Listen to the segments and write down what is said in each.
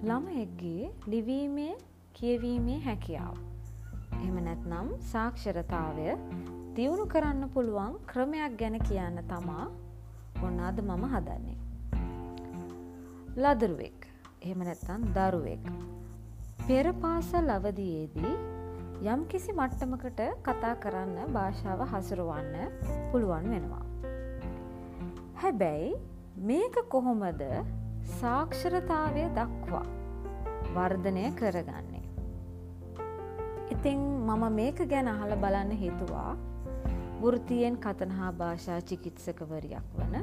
ළමයෙක්ගේ ලිවීමේ කියවීමේ හැකියාව. එම නැත්නම් සාක්ෂරතාවය දියුණු කරන්න පුළුවන් ක්‍රමයක් ගැන කියන්න තමා ඔන්න අද මම හදන්නේ. ලදරුවෙක් එහෙම නැත්තන් දරුවෙක්. පෙරපාසල් අවදියේදී යම් කිසි මට්ටමකට කතා කරන්න භාෂාව හසුරුවන්න පුළුවන් වෙනවා. හැබැයි මේක කොහොමද සාක්ෂරතාවය දක්වා වර්ධනය කරගන්නේ. ඉතිං මම මේක ගැන අහල බලන්න හිතුවා වෘතියෙන් කතනහා භාෂා චිකිත්සකවරයක් වන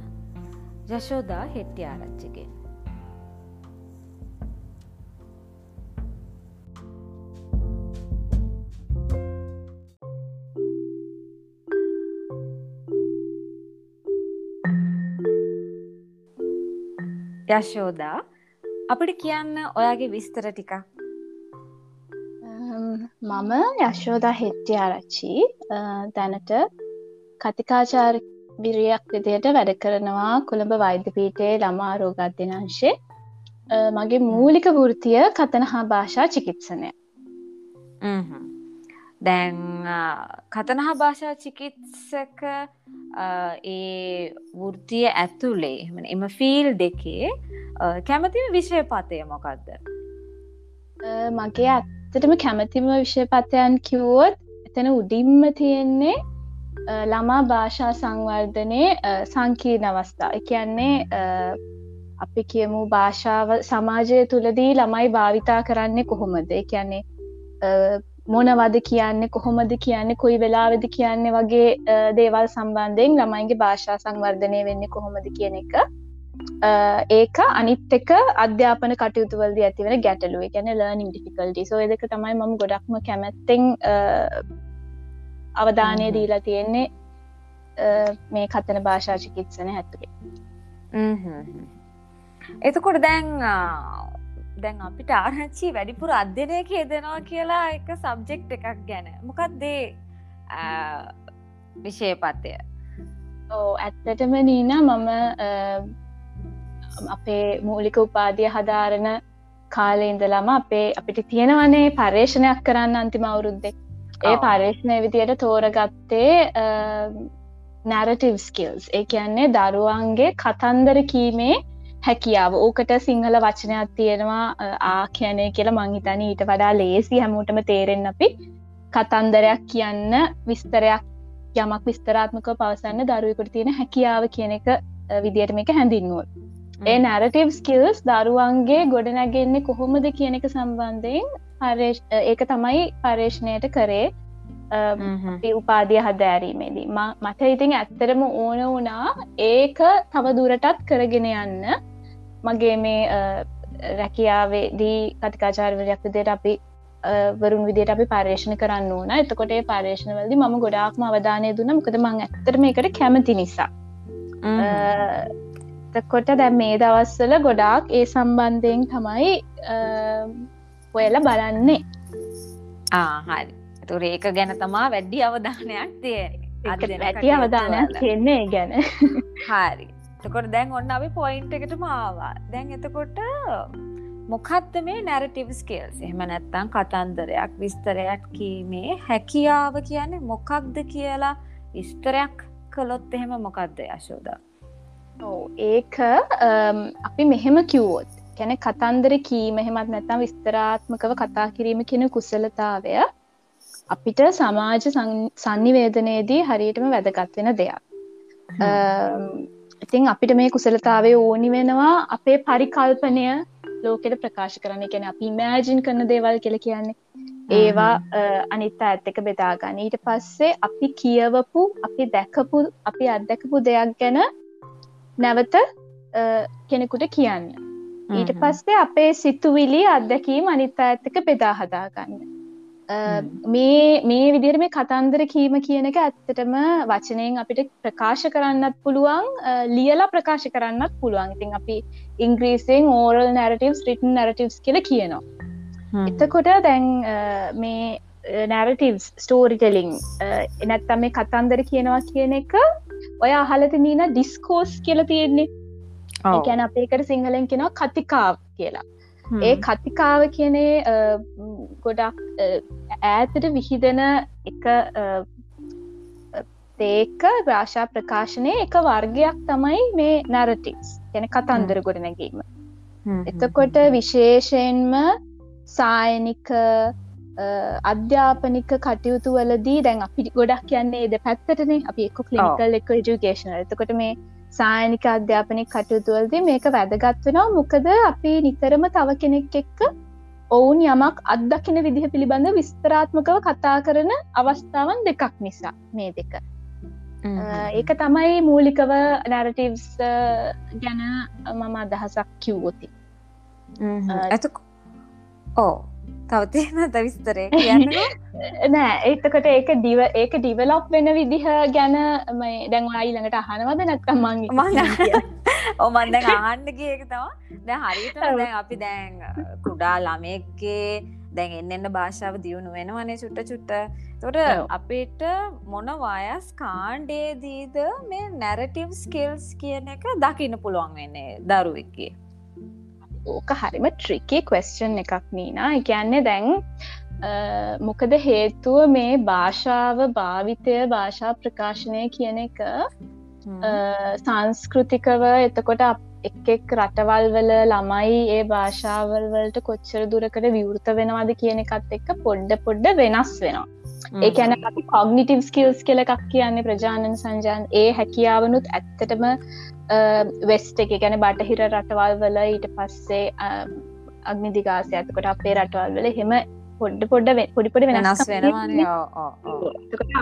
යශෝදා හෙට්ටි ආරච්චිගෙන්. යශෝදා අපිට කියන්න ඔයාගේ විස්තර ටිකක්. මම යශෝදා හෙට්ටි ආරච්චි. දැනට කතිකාචාර බිරියක් විදියට වැඩ කරනවා කොළඹ වෛද්‍යපීටයේ ළමා රෝගත්දිනංශේ මගේ මූලික වෘතිය කතන හා භාෂා චිකිත්සනය දැන් කතනහා භාෂා චිකිත්සක ඒ වෘතිය ඇතුළේ එම ෆිල් දෙකේ කැමතිම විෂයපතය මොකක්ද මගේ ඇත්තටම කැමතිම විෂයපතයන් කිව්වොත් එතන උඩින්ම තියෙන්නේ ළමා භාෂා සංවර්ධනය සංකීර්ණ අවස්ථා. එකන්නේ අපි කියමු භාෂාව සමාජය තුළදී ළමයි භාවිතා කරන්නේ කොහොමද? කියන්නේ මොනවද කියන්නේ කොහොමද කියන්නේ කොයි වෙලාවෙද කියන්නේ වගේ දේවල් සම්බන්ධයෙන් ළමයින්ගේ භාෂා සංවර්ධනය වෙන්නේ කොහොමද කියන එක. ඒක අනිත් එක අධ්‍යාපන කටයුතුවලද ඇතිවන ගැටලුව. ගැන ලර්නිින් ඩිෆිකල්ටි සෝ දෙක තමයි මම ගොඩක්ම කැමැත්තෙන් අවධානය දීලා තියෙන්නේ මේ කතන භාෂා චිකිත්සන හැතුරේ එතකොට දැන් දැන් අපිට ආරච්චි වැඩිපුර අධ්‍යනය කියදෙනවා කියලා එක සබ්ජෙක්් එකක් ගැන. මොකක්දේ විෂයපත්ය? ඕ ඇත්තටම නීන මම අපේ මූලික උපාදිය හදාරණ කාලේ ඉඳලම අපේ අපිට තියෙනවනේ පර්ේෂණයක් කරන්න අන්තිම අවුරුද්දෙක් ඒ පර්ේෂණය විදියට තෝරගත්තේ නැරටිව් ස්කිල්ස් ඒ කියන්නේ දරුවන්ගේ කතන්දර කීමේ හැකියාව. ඕකට සිංහල වචනයක් තියෙනවා ආඛ්‍යනය කියලා මංහිතන ඊට වඩා ලේසි හැමෝටම තේරෙන් අපි කතන්දරයක් කියන්න විස්තරයක් යමක් විස්තරාත්මක පවසන්න දරුවකුට තියෙන හැකියාව කියන එක විදියට මේක හැඳින්නුව ඒ නැරටව් ස්කිල්ස් දරුවන්ගේ ගොඩනැගෙන්නේ කොහොමද කියන එක සම්බන්ධයෙන් ඒක තමයි පර්ේෂණයට කරේ උපාදිය හදෑරීමේදී. මට ඉතින් ඇත්තරම ඕන වුණා ඒක තව දුරටත් කරගෙන යන්න මගේ මේ රැකියාවේදී කතිකාචාරවරයක් විදියට අපි වරුන් විදියට අපි පර්ේෂණ කරන්න ඕන. එතකොට පර්ේෂණවලදි ම ගොඩාක්ම අවධානය දුන්න. මොකද මං ඇතරම එකට කැමති නිසා. කොට දැ මේ දවස්සල ගොඩාක් ඒ සම්බන්ධයෙන් තමයි ඔයල බලන්නේ. ආහරි තුර ඒක ගැන තමා වැඩ්ඩි අවධානයක් තිය ඇති අවධානයක් තියෙන්නේ ගැන. හරි එතකොට දැන් ඔන්න අපි පොයින්ට එකට මාවා දැන් එතකොට මොකත්ද මේ නැරටිව් ස්කේල්ස් එහෙම නැත්තං කතන්දරයක් විස්තරයක් කීමේ හැකියාව කියන්නේ මොකක්ද කියලා විස්තරයක් කළොත් එහෙම මොකක්ද යශෝද ඒක අපි මෙහෙම කිව්වොත් කැන කතන්දර කීම එහෙමත් නැත්තම් විස්තරාත්මකව කතා කිරීම කෙන කුසලතාවය අපිට සමාජ සංනිවේදනයේදී හරියටම වැදගත් වෙන දෙයක් ඉතින් අපිට මේ කුසලතාවය ඕනි වෙනවා අපේ පරිකල්පනය ලෝකෙට ප්‍රකාශ කරන කෙන අපි මෑජින් කරන දේවල් කෙල කියන්නේ. ඒවා අනිත් ඇත්තක බෙදාගන්න ඊට පස්සේ අපි කියවපු අපි දැකපු අපි අත්දැකපු දෙයක් ගැන නැවත කෙනෙකුට කියන්න. ඊට පස්සේ අපේ සිතුවිලි අත්දැකීම අනිත් ඇත්තක බෙදා හදාගන්න මේ මේ විදිර මේ කතන්දර කීම කියන එක ඇත්තටම වචනයෙන් අපිට ප්‍රකාශ කරන්නත් පුළුවන් ලියලා ප්‍රකාශ කරන්නත් පුළුවන්. ඉතින් අපි ඉංග්‍රීසින් ඕරල් නැරටවස් රිටන් නැරටවස් කියල කියනවා. එතකොට දැන් මේ නැරටවස් ස්ටෝරිටලිං එනැත්තම් මේ කතන්දර කියනවා කියන එක ඔය අහලති නීන ඩිස්කෝස් කියල තියෙන්නේ. ගැන අපේකට සිංහලෙන් කෙනවා කතිකාව කියලා ඒ කතිකාව කියනේ ගොඩක් ඈතට විහිදෙන එක ඒක භාෂා ප්‍රකාශනය එක වර්ගයක් තමයි මේ නැරටික්ස් ගැන කතන්දර ගොඩ නැගීම. එතකොට විශේෂයෙන්ම සායනික අධ්‍යාපනික කටයුතු වලදී දැන් අපි ගොඩක් කියන්නේ එද පැත්තටනේ අපි එක්ක කලිනිකල් එක ජුගේෂන එතකොට මේ සායනික අධ්‍යාපනය කටයුතුවලදී මේක වැදගත් වෙනවා. මොකද අපි නිතරම තව කෙනෙක් එක්ක ඔවුන් යමක් අත්දකින විදිහ පිළිබඳ විස්තරාත්මකව කතා කරන අවස්ථාවන් දෙකක් නිසා මේ දෙක. ඒක තමයි මූලිකව නැරටිව්ස් ගැන මම අදහසක් කිව්වොති. ඇත ඕ තවතින තවිස්තරය කියන්න. නෑ ඒතකට ඒක දිව ඒක ඩිවලොප් වෙන විදිහ ගැන මේ දැන්වා ඊළඟට අහනවද නැත්තම් මං ඔමන් දැන් ආන්න ගියක තවා දැ හරිත දැන් අපි දැන් කුඩා ළමයක්ගේ දැන් එන්න එන්න භාෂාව දියුණු වෙනවනේ චුට්ට චුට්ට. තොට අපිට මොන වයස් කාණ්ඩේදීද මේ නැරටිව් ස්කිල්ස් කියන එක දකින්න පුළුවන් වෙන්නේ දරුවක්ගේ ඕක හරිම ට්‍රිකේ කස්චන් එකක් නීනා. එකන්නේ දැන් මොකද හේතුව මේ භාෂාව භාවිතය භාෂා ප්‍රකාශනය කියන එක? සංස්කෘතිකව එතකොට එක් රටවල් වල ළමයි ඒ භාෂාවල් වලට කොච්චර දුරකට විවෘත වෙනවාද කියන එකත් එක්ක පොඩ්ඩ පොඩ්ඩ වෙනස් වෙනවා. ඒකැන අපි කොග්නිටව් ස්කිල්ස් කියල එකක් කියන්නේ ප්‍රජාණන් සංජාන්. ඒ හැකියාවනුත් ඇත්තටම වෙස්ට එක ගැන බටහිර රටවල් වල ඊට පස්සේ අගනිදිගාසය ඇතකොට අපේ රටවල් වල හෙම පොඩ්ඩ පොඩ්ඩ පොඩිපොඩි වෙනස් වෙනවා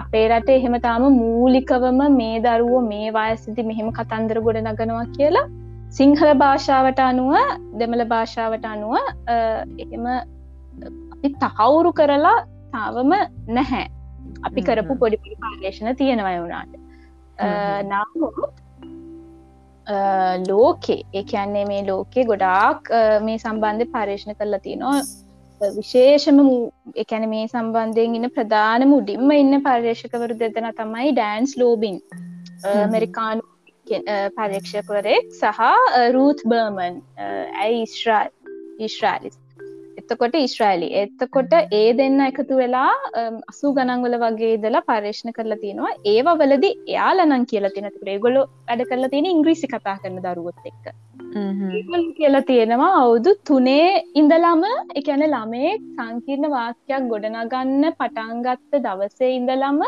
අපේ රටේ එහෙම තාම මූලිකවම මේ දරුවෝ මේ වයසිදි මෙහෙම කතන්දර ගොඩ නගනවා කියලා සිංහල භාෂාවට අනුව දෙමළ භාෂාවට අනුව එහෙම අපි තහවුරු කරලා තාවම නැහැ. අපි කරපු පොඩිපි පාර්ේෂණ තියෙනවා වුණාට. නමුත් ලෝකේ ඒ කියන්නේ මේ ලෝකේ ගොඩාක් මේ සම්බන්ධය පර්ේෂණ කරලා තියනවා විශේෂම එකැන මේ සම්බන්ධයෙන් ඉන්න ප්‍රධාන මුඩින්ම ඉන්න පර්යේෂකවරු දෙදෙන තමයි ඩෑන්ස් ලෝබින්. මරිකානු පරීක්ෂකවරෙක් සහ රූත් බර්මන්. ඇයි ඉස්්‍රා ඉශ්‍රාලිස් එතකොට ඉස්්‍රයිලි. එතකොට ඒ දෙන්න එකතු වෙලා අසු ගනන්වල වගේ දලා පර්ේෂණ කරලා තියෙනවා. ඒවා වලදි එයාලනං කියලා තිනතුර ගොලො වැඩ කරලා තියෙන ඉංග්‍රීසි කතා කරන දරුවොත් එක්ක. කියලා තියෙනවා අවුදු තුනේ ඉඳලාම එකැන ළමේ සංකීර්ණ වාක්‍යයක් ගොඩනගන්න පටන්ගත්ත දවසේ ඉඳලම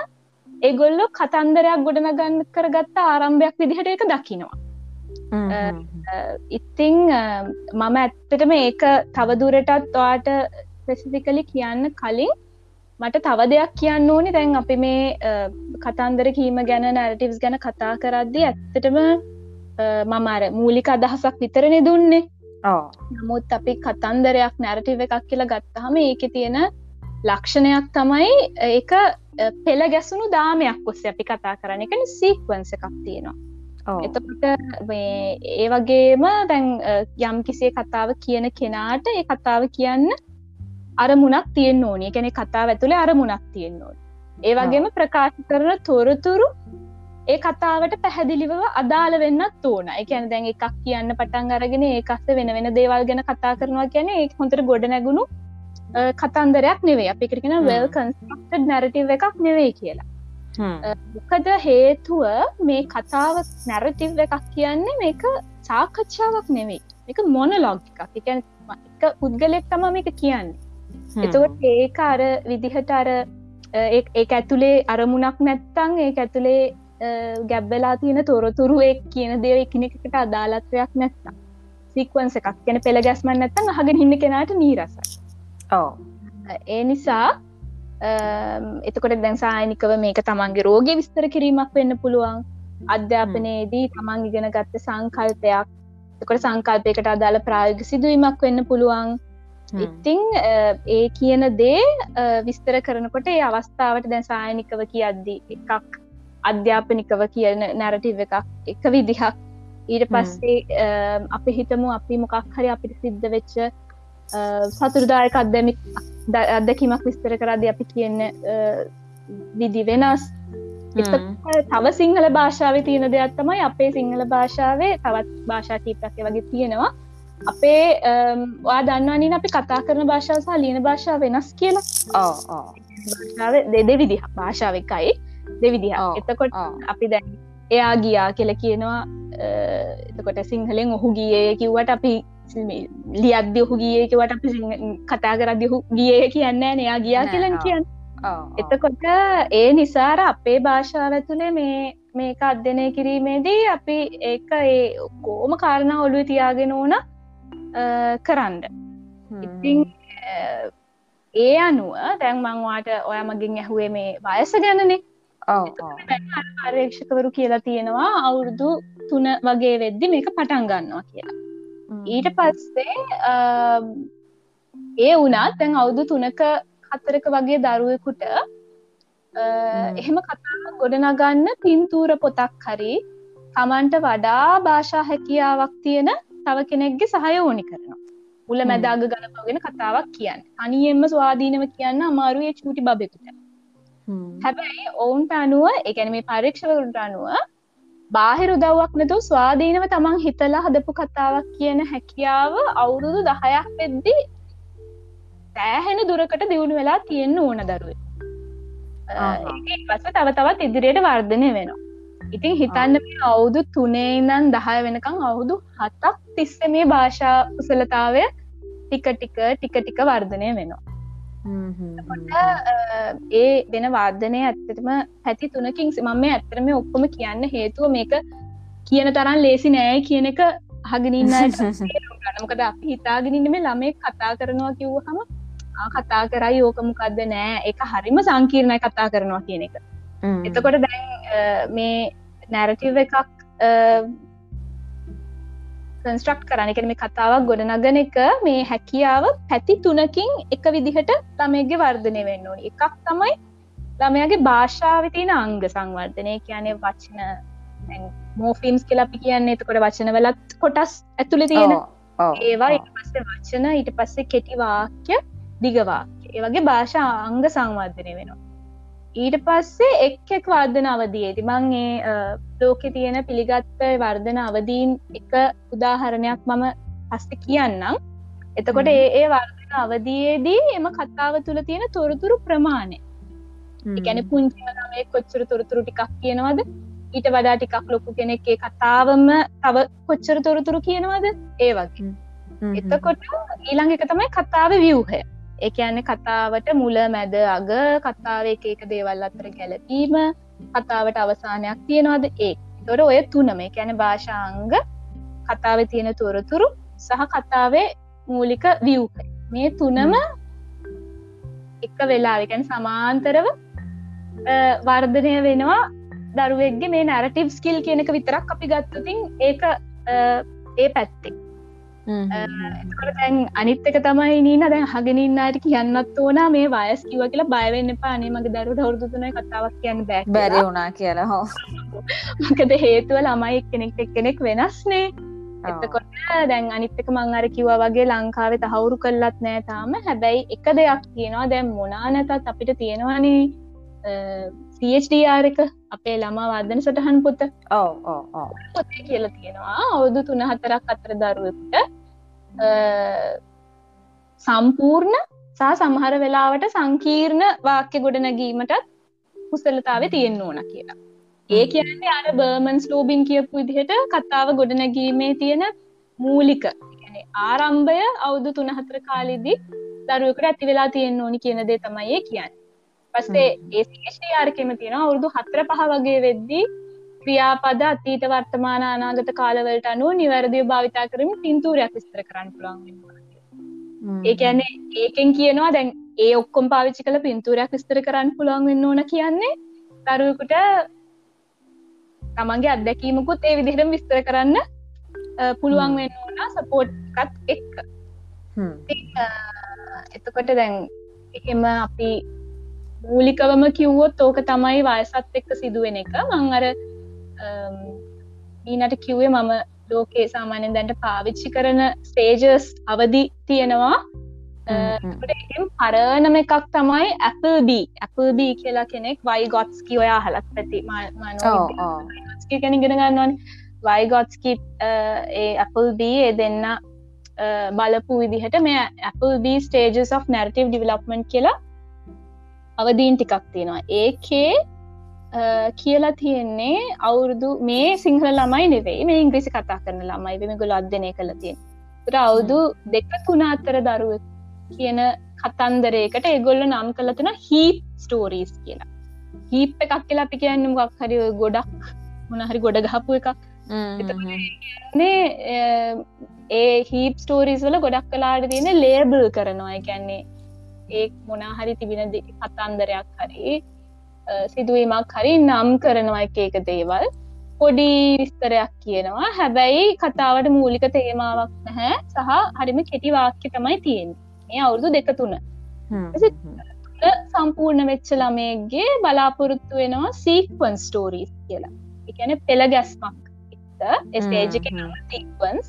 එගොල්ලො කතන්දරයක් ගොඩනගන්න කරගත්ත ආරම්භයක් විදිහට එක දකිනවා ඉතිං මම ඇත්තටම ඒක තවදුරටත් ඔයාට පෙසිෆිකලි කියන්න කලින් මට තව දෙයක් කියන්න ඕනි. දැන් අපි මේ කතන්දර කීම ගැන නැරටිවස් ගැන කතා කරද්දි ඇත්තටම මමර මූලික අදහසක් විතරනෙ දුන්නේ. නමුත් අපි කතන්දරයක් නැරටිව එකක් කියලා ගත්තහම ඒක තියෙන ලක්ෂණයක් තමයි ඒක පෙළ ගැසුණු දාමයක් ඔස්ස අපි කතා කරන එකන සීක්වන්ස එකක් තියෙනවා එතකොට ඒ වගේම දැන් යම් කිසිේ කතාව කියන කෙනාට ඒ කතාව කියන්න අරමුණක් තියෙන් ඕනි. ගැන කතාව ඇතුළේ අරමුණක් තියෙන් ඕන. ඒ වගේම ප්‍රකාශ කරන තොරතුරු ඒ කතාවට පැහැදිලිව අදාළ වෙන්නත් ඕන. එකැන දැන් එකක් කියන්න පටන් අරගෙන ඒකස්ස වෙන වෙන දේවල් ගැන කතා කරනවා කියන ඒ හොඳට ගොඩ නැගුණු කතන්දරයක් නෙවේ අපිකරගෙන වෙල් කන්ස්ට් නැරටිව් එකක් නෙවේ කියලා මොකද හේතුව මේ කතාව නැරටිව් එකක් කියන්නේ මේක සාකච්ඡාවක් නෙවෙයි. එක මොන ලොග් එකක් එක එක පුද්ගලෙක් තම මේක කියන්නේ. එතකොට ඒක අර විදිහට අර ඒ ඇතුළේ අරමුණක් නැත්තං ඒ ඇතුළේ ගැබ්බලා තියෙන තොරතුරු එක් කියන දේව එකනෙකට අදාලත්වයක් නැත්තම්. සික්වන්ස එකක්. ගැන පෙළ ගැස්මන් නැත්තන් අහගෙන හින්න කෙනාට නීරසයි. ඕ ඒ නිසා එතකොට දැන් සායනිකව මේක තමන්ගේ රෝග විස්තර කිරීමක් වෙන්න පුළුවන්. අධ්‍යාපනයේදී තමන් ඉගෙන ගත්ත සංකල්පයක්. තකොට සංකල්පයකට අදාළ ප්‍රායෝග සිදුවීමක් වෙන්න පුළුවන්. ඉතිං ඒ කියන දේ විස්තර කරනකොට ඒ අවස්ථාවට දැන් සායනිකව කියද්දී එකක් අධ්‍යාපනිකව කියන නැරටිව් එකක් එක විදිහක්. ඊට පස්සේ අපි හිතමු අපි මොකක් හරි අපිට සිද්ධ වෙච්ච සතුරදායක අදැමික් අත්දැකීමක් විස්තර කරද අපි කියන්න විදි වෙනස්. තව සිංහල භාෂාව තියෙන දෙයක් තමයි අපේ සිංහල භාෂාවේ තවත් භාෂා කීපයක් වගේ තියෙනවා. අපේ වා දන්නවනින් අපි කතා කරන භාෂාව සහ ලියන භාෂාව වෙනස් කියලා. ඕ ඕ භාෂාව දෙවිදිහ. එතකොට අපි දැන් එයා ගියා කියල කියනවා එතකොට සිංහලෙන් ඔහු ගියේ කිව්වට අපි ලියද්‍ය ඔහු ගියකවට අපි කතා කරදි ඔහු ගිය කියන්න එයා ගියා කියලන්. කියන්න. එතකොට ඒ නිසාර අපේ භාෂාව ඇතුළේ මේ මේක අධ්‍යනය කිරීමේදී අපි ඒක ඒ කෝම කාරණ ඔලුව තියාගෙන ඕන කරන්න. ඉතිං ඒ අනුව දැන් මංවාට ඔය මගින් ඇහුවේ මේ වයස ගැනනේ. ඕ පර්යේක්ෂකවරු කියලා තියෙනවා අවුරුදු තුන වගේ වෙද්දි මේක පටන් ගන්නවා කියලා ඊට පස්සේ ඒ වුණත් තැන් අවුදු තුනක හතරක වගේ දරුවෙකුට එහෙම කතාවක් ගොඩනගන්න පින්තූර පොතක් හරි තමන්ට වඩා භාෂා හැකියාවක් තියෙන තව කෙනෙක්ගේ සහය ඕනි කරනවා. හ්ම්. මැදාග ගලපගෙන කතාවක් කියන්න. අනියෙන්ම ස්වාධීනව කියන්න අමාරුවේ චූටි බබෙකුට. හැබැයි ඔවුන්ට අනුව එකැන මේ පරීක්ෂවරුට අනුව බාහිර උදව්වක් නැතු ස්වාධීනව තමන් හිතලා හදපු කතාවක් කියන හැකියාව අවුරුදු දහයක් වෙද්දි සෑහෙන දුරකට දියුණු වෙලා තියෙන්න්න ඕන දරුව. පස තව තවත් ඉදිරියට වර්ධනය වෙනවා. ඉතින් හිතන්න අවුදු තුනේ ඉඳන් දහය වෙනකං අවුදු හතක් තිස්ස මේ භාෂා කුසලතාවය ටික ටික ටික ටික වර්ධනය වෙනවා ඒ වෙන වාර්ධනය ඇත්තටම පැති තුනකින් මම මේ ඇත්තරම ඔක්කොම කියන්න හේතුව මේක කියන තරන් ලේසි නෑ කියන එක හගෙනන්න ගනමකද අපි හිතාගෙනන්න මේ ළමේ කතා කරනවා කිව්ව හම කතා කරයි ඕකමකක්ද නෑ එක හරිම සංකීර්ණය කතා කරනවා කියන එක. එතකොට දැන් මේ නැරටිව් එකක් කන්ස්ට්‍රක්් කරන එක මේ කතාවක් ගොඩනගන එක මේ හැකියාව පැති තුනකින් එක විදිහට ළමයගේ වර්ධනය වෙන්න ඕනි. එකක් තමයි ළමයාගේ භාෂාව තියෙන අංග සංවර්ධනය. කියන්නේ වචන මෝෆිම්ස් කියලපි කියන්නේ. එතකොට වචන වලත් කොටස් ඇතුළ තියෙන ඒවා. පස්සේ වචන ඊට පස්සේ කෙටි වාක්‍ය දිගවාක්‍ය ඒ වගේ භාෂා අංග සංවර්ධනය වෙනවා ඊට පස්සේ එක් එක් වර්ධන අවදයේති මං ඒ ලෝකෙ තියෙන පිළිගත්ත වර්ධන අවදීන් එක උදාහරණයක් මම පස්ත කියන්නම්. එතකොට ඒ ඒ වර්ධන අවදයේදී එම කතාව තුළ තියෙන තොරතුරු ප්‍රමාණය. එකැන පුංචිමේ කොච්චර තොරතුරු ටිකක් කියනවද? ඊට වඩා ටිකක් ලොකු කෙනෙක් කතාවම තව කොච්චර තොරතුරු කියනවද? ඒ වගේ. එතකොට ඊළඟ එක තමයි කතාව වියවහය එක යන්න කතාවට මුල මැද අග කතාව එක එක දේවල් අතර ගැලපීම කතාවට අවසානයක් තියෙනවාද? ඒ තොර ඔය තුනම කැන භාෂාංග කතාව තියෙන තොරතුරු සහ කතාවේ මූලික වියව්ක මේ තුනම එක වෙලාවිකැන සමාන්තරව අ, වර්ධනය වෙනවා දරුවෙක්ගේ මේ නැරටිව් ස්කිල් කියනක විතරක් අපි ගත්තතින් ඒක අ, ඒ පැත්තෙක් එතකොට දැන් අනිත් එක තමයි නීන දැන් හගෙනන්නට කියන්නත් ඕන. මේ වයස් කිව කියලා බයවෙන්න පානේ මගේ දරු හවුදුතුනයි කතාවක් කියන්න බැක් බැරි වුණා කියලා හෝ. මකද හේතුව ළමයි එක්කෙනෙක් එක්කෙනෙක් වෙනස්නේ එතකොට දැන් අනිත්තක මං අර කිව්වා වගේ ලංකාවේ තහවුරු කල්ලත් නෑ තාම. හැබැයි එක දෙයක් තියෙනවා. දැන් මොනා නැතත් අපිට තියෙනවානේ. එක අපේ ළමා වර්ධන සටහන් පොත. ඕ පොතේ කියලා තියෙනවා. අවුදු තුන හතරක් අතර දරුවෙකුට අ, සම්පූර්ණ සා සමහර වෙලාවට සංකීර්ණ වාක්‍ය ගොඩනැගීමටත් කුසලතාව තියෙන් ඕන කියලා. ඒ කියන්නේ අර බර්මන්ස් ලෝබින් කියපු විදිහට කතාව ගොඩනැගීමේ තියෙන මූලික ආරම්භය අවුදු තුනහතර කාලෙදී දරුවකට ඇති වෙලා තියෙන් ඕනි කියන දේ තමයි කියන්න. පස්සේ ඒ ශේෂයාර්කම තියෙන අවුරුදු හතර පහ වගේ වෙද්දී ක්‍රියාපද අතීත වර්තමාන අනාගත කාලවලට අනුව නිවැරදිව භාවිතා කරම පින්තූරයක් විස්තර කරන්න පුළුවන්. ඒ කියන්නේ ඒකෙන් කියනවා දැන් ඒ ඔක්කොම් පාවිච්චි කළ පින්තූරයක් විස්තර කරන්න පුළුවන් වෙන්න ඕන කියන්නේ දරුවකුට තමන්ගේ අත්දැකීමකුත් ඒ විදිහටම විස්තර කරන්න පුළුවන් වෙන්න ඕන සපෝට්කත් එක් එතකොට දැන් එහෙම අපි මූලිකවම කිව්වොත් ඕක තමයි වයසත් එක්ක සිදුවෙන එක. මං අර ඊනට කිව්වේ මම ලෝකේ සාමාන්‍යෙන් දැන්ට පාවිච්චි කරන ස්ටේජස් අවදි තියෙනවා. පරණම එකක් තමයි ඇපල්B ඇපල්B කියලා කෙනෙක් වයි ගොත්ස්කි ඔයා හලත් පැති කෙන ගෙන ගන්නවන්. වයිගොත්ස්කි ඒ ඇපල්B ඒ දෙන්න බලපු විදිහට මේ Applebee stages of narrative development කියලා අවදීන් ටිකක් තියෙනවා. ඒකේ කියලා තියෙන්නේ අවුරුදු මේ සිංහල ළමයි නෙවෙයි මේ ඉංග්‍රිසි කතා කරන ළමයි වෙම ගොල අධ්‍යනය කළ තියෙන අවුදු දෙක තුනා අත්තර දරුව කියන කතන්දරයකට එගොල්ල නම් කලතන හීප් ස්ටෝරීස් කියලා. හීප් එකක් කියලා අපි කියන්න මොක් හරි ගොඩක් මොනහරි ගොඩ ගහපු එකක්. නේ ඒ හීප් ස්ටෝරීස් වල ගොඩක් කලාට තියෙන ලේබල් කරනවා. එකන්නේ ඒ මොනාහරි තිබෙන කතන්දරයක් හරි සිදුවීමක් හරි නම් කරනවා එක එක දේවල්. පොඩි විස්තරයක් කියනවා. හැබැයි කතාවට මූලික තේමාවක් නැහැ. සහ හරිම කෙටි වාක්‍ය තමයි තියෙන් ඒ අවුරුදු දෙක තුන. සම්පූර්ණ වෙච්ච ළමයගේ බලාපොරොත්තු වෙනවා සීක්වන් ස්ටෝරීස් කියලා. එකන පෙළ ගැස්මක් ස්ටේජ සීක්වන්ස්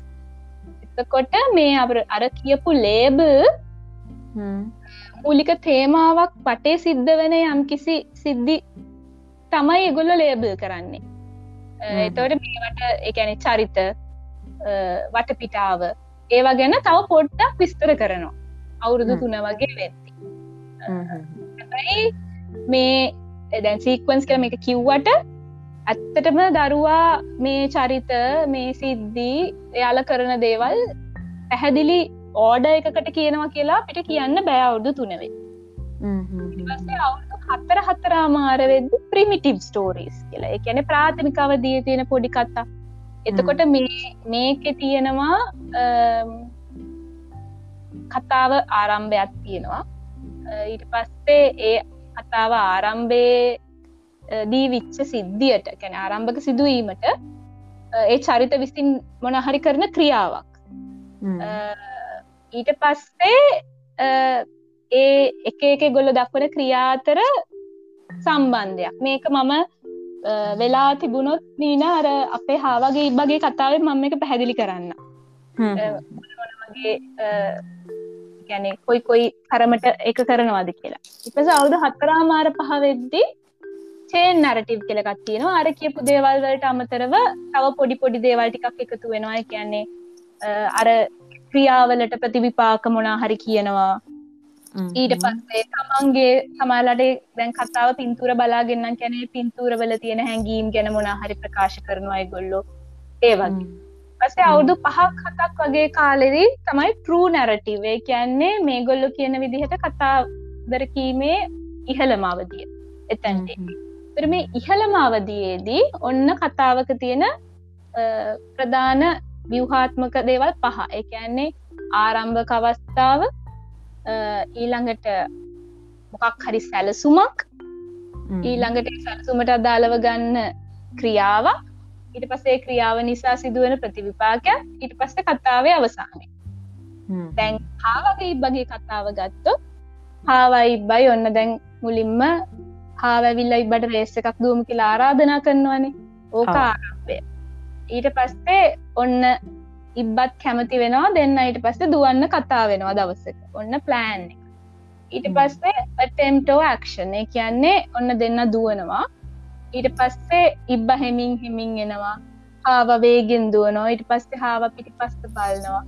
එතකොට මේ අර කියපු ලේබල් මූලික තේමාවක් පටේ සිද්ධ වන යම් කිසි සිද්ධි තමයි එගොල්ල ලේබල් කරන්නේ. එතවට මේවට එකැනෙ චරිත වටපිටාව ඒවා ගැන තව පොඩ්ඩක් විස්තර කරනවා. අවුරුදු තුන වගේ වෙත්ති මේ දැන් සීක්වන්ස් කර එක කිව්වට ඇත්තටම දරුවා මේ චරිත මේ සිද්ධී එයාල කරන දේවල් පැහැදිලි ඕඩ එකකට කියනවා කියලා පිට කියන්න බෑ අවුදු තුනවේ අවුදු හත්තර හත්තරාමාර වෙද ප්‍රමිටිව් ස්ටෝරීස් කියලා. එකැන ප්‍රාථමිකාව දී තියෙන පොඩි කත්තා එතකොට මේක තියෙනවා කතාව ආරම්භයක් තියෙනවා. ඊට පස්සේ ඒ කතාව ආරම්භේ දී විච්ච සිද්ධියට කැන ආරම්භක සිදුවීමට ඒ චරිත විසින් මොනහරි කරන ක්‍රියාවක් ඊට පස්සේ ඒ එක එක ගොල්ල දක්වන ක්‍රියාතර සම්බන්ධයක්. මේක මම වෙලා තිබුණොත් නීන අර අපේ හාවගේ ඉබගේ කතාවේ මම එක පැහැදිලි කරන්න. ගැනෙ කොයි කොයි කරමට එක කරනවාද කියලා. ඉපස අවුදු හත්තරාමාර පහවෙද්දි චේන් නරටිව් කෙලකත් තියෙනවා. අර කියපු දේවල්වලට අමතරව තව පොඩි පොඩි දේවල් ටිකක් එකතු වෙනවා. කියන්නේ අර ක්‍රියාවලට ප්‍රතිවිපාක මොනා හරි කියනවා. ඊට පස්සේ තමන්ගේ සමාලට දැන් කතාව පින්තුර බලාගෙන්න්න කැනේ පින්තුරවල තියෙන හැඟීම් ගැන මොනා හරි ප්‍රකාශ කරනවා ගොල්ලො ඒවගේ පසේ අවුදු පහක් හතක් වගේ කාලෙදී තමයි ට්‍රූ නැරටිවේ කියන්නේ මේ ගොල්ලො කියන විදිහට කතාදරකීමේ ඉහළමවදිය එතැන්ටේ තර මේ ඉහළමවදයේදී ඔන්න කතාවක තියෙන ප්‍රධාන ව්‍යවහාත්මක දේවල් පහ. එකන්නේ ආරම්භක අවස්ථාව ඊළඟට මොකක් හරි සැලසුමක් ඊළඟට සැලසුමට අදාළව ගන්න ක්‍රියාව ඊට පසේ ක්‍රියාව නිසා සිදුවන ප්‍රතිවිපාකයක්. ඊට පස්ස කතාවේ අවසානය. දැන් හාවගේ ඉබ්බගේ කතාව ගත්තු හාවයි ඉබ්බයි ඔන්න දැන් මුලින්ම හාවැවිල්ල ඉබට රේස්ස එකක් දූම කියලා ආරාධනා කරනවනේ. ඕක ආරම්භය ඊට පස්සේ ඔන්න ඉබ්බත් කැමති වෙනවා දෙන්න ඊට පස්සේ දුවන්න කතා වෙනවා දවසක. ඔන්න ප්ලෑන් ඊට පස්සේ ටෙම්ටෝ ක්ෂණය කියන්නේ ඔන්න දෙන්න දුවනවා. ඊට පස්සේ ඉබ්බ හෙමින් හෙමින් එනවා. හාව වේගෙන් දුවනවා. ඊට පස්සේ හාව පිටි පස්ස බලනවා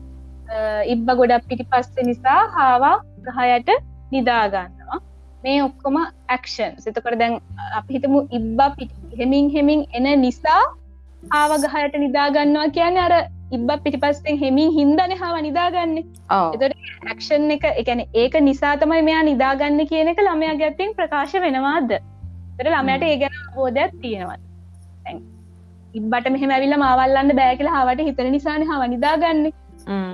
ඉබ්බ ගොඩක් පිටි පස්ස නිසා හාවා ගහයට නිදාගන්නවා මේ ඔක්කොම ඇක්ෂන් සිතකට දැන් අපිහිතමු ඉබ්බා පිටි හෙමින් හෙමින් එන නිසා ආවගහයට නිදාගන්නවා කියන අර ඉබ්බ පිටිපස්සෙන් හෙමින් හින්දන හාව නිදාගන්න. එතට ඇක්ෂන් එක එකන ඒක නිසා තමයි මෙයා නිදාගන්න කියන එක ළමයා ගැත්තිෙන් ප්‍රකාශ වෙනවාද? තර ළමයට ඒ ගැන බෝධයක් තියෙනවත් ඉබ්බට මෙහම ඇවිල්ල මවල්ලන්න බෑ කියලා හාවට හිතන නිසාන හව නිදාගන්න.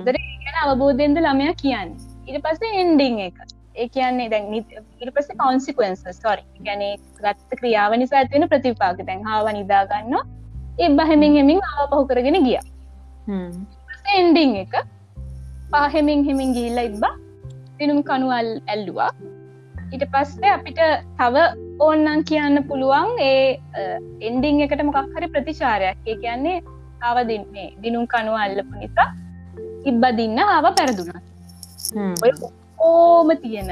දර ගැන අවබෝධයෙන්ද ළමයා කියන්න. ඉට පස්සේ එන්ඩිං එක. ඒ කියන්නේ දැන් ඉට පස්ස කොන්සිකන්ස ස්ටොරි ගැන ගත්ත ක්‍රියාව නිසා ඇතිවෙන ප්‍රතිපාක දැන් හාව නිදාගන්නවා එබ හැමින් හෙමින් ආව පහු කරගෙන ගිය. එන්ඩිං එක. පාහෙමින් හෙමින් ගිල්ල ඉබ්බා. දිනුම් කනුවල් ඇල්ලුවා. ඊට පස්සේ අපිට තව ඕන්නන් කියන්න පුළුවන් ඒ එන්ඩිං එකට මොකක් හරි ප්‍රතිචාරයක්. ඒ කියන්නේ ආව දින්නේ දිනුම් කනුව අල්ලපු නිසා ඉබ්බ දින්න ආව පැරදුනා. ඕම තියෙන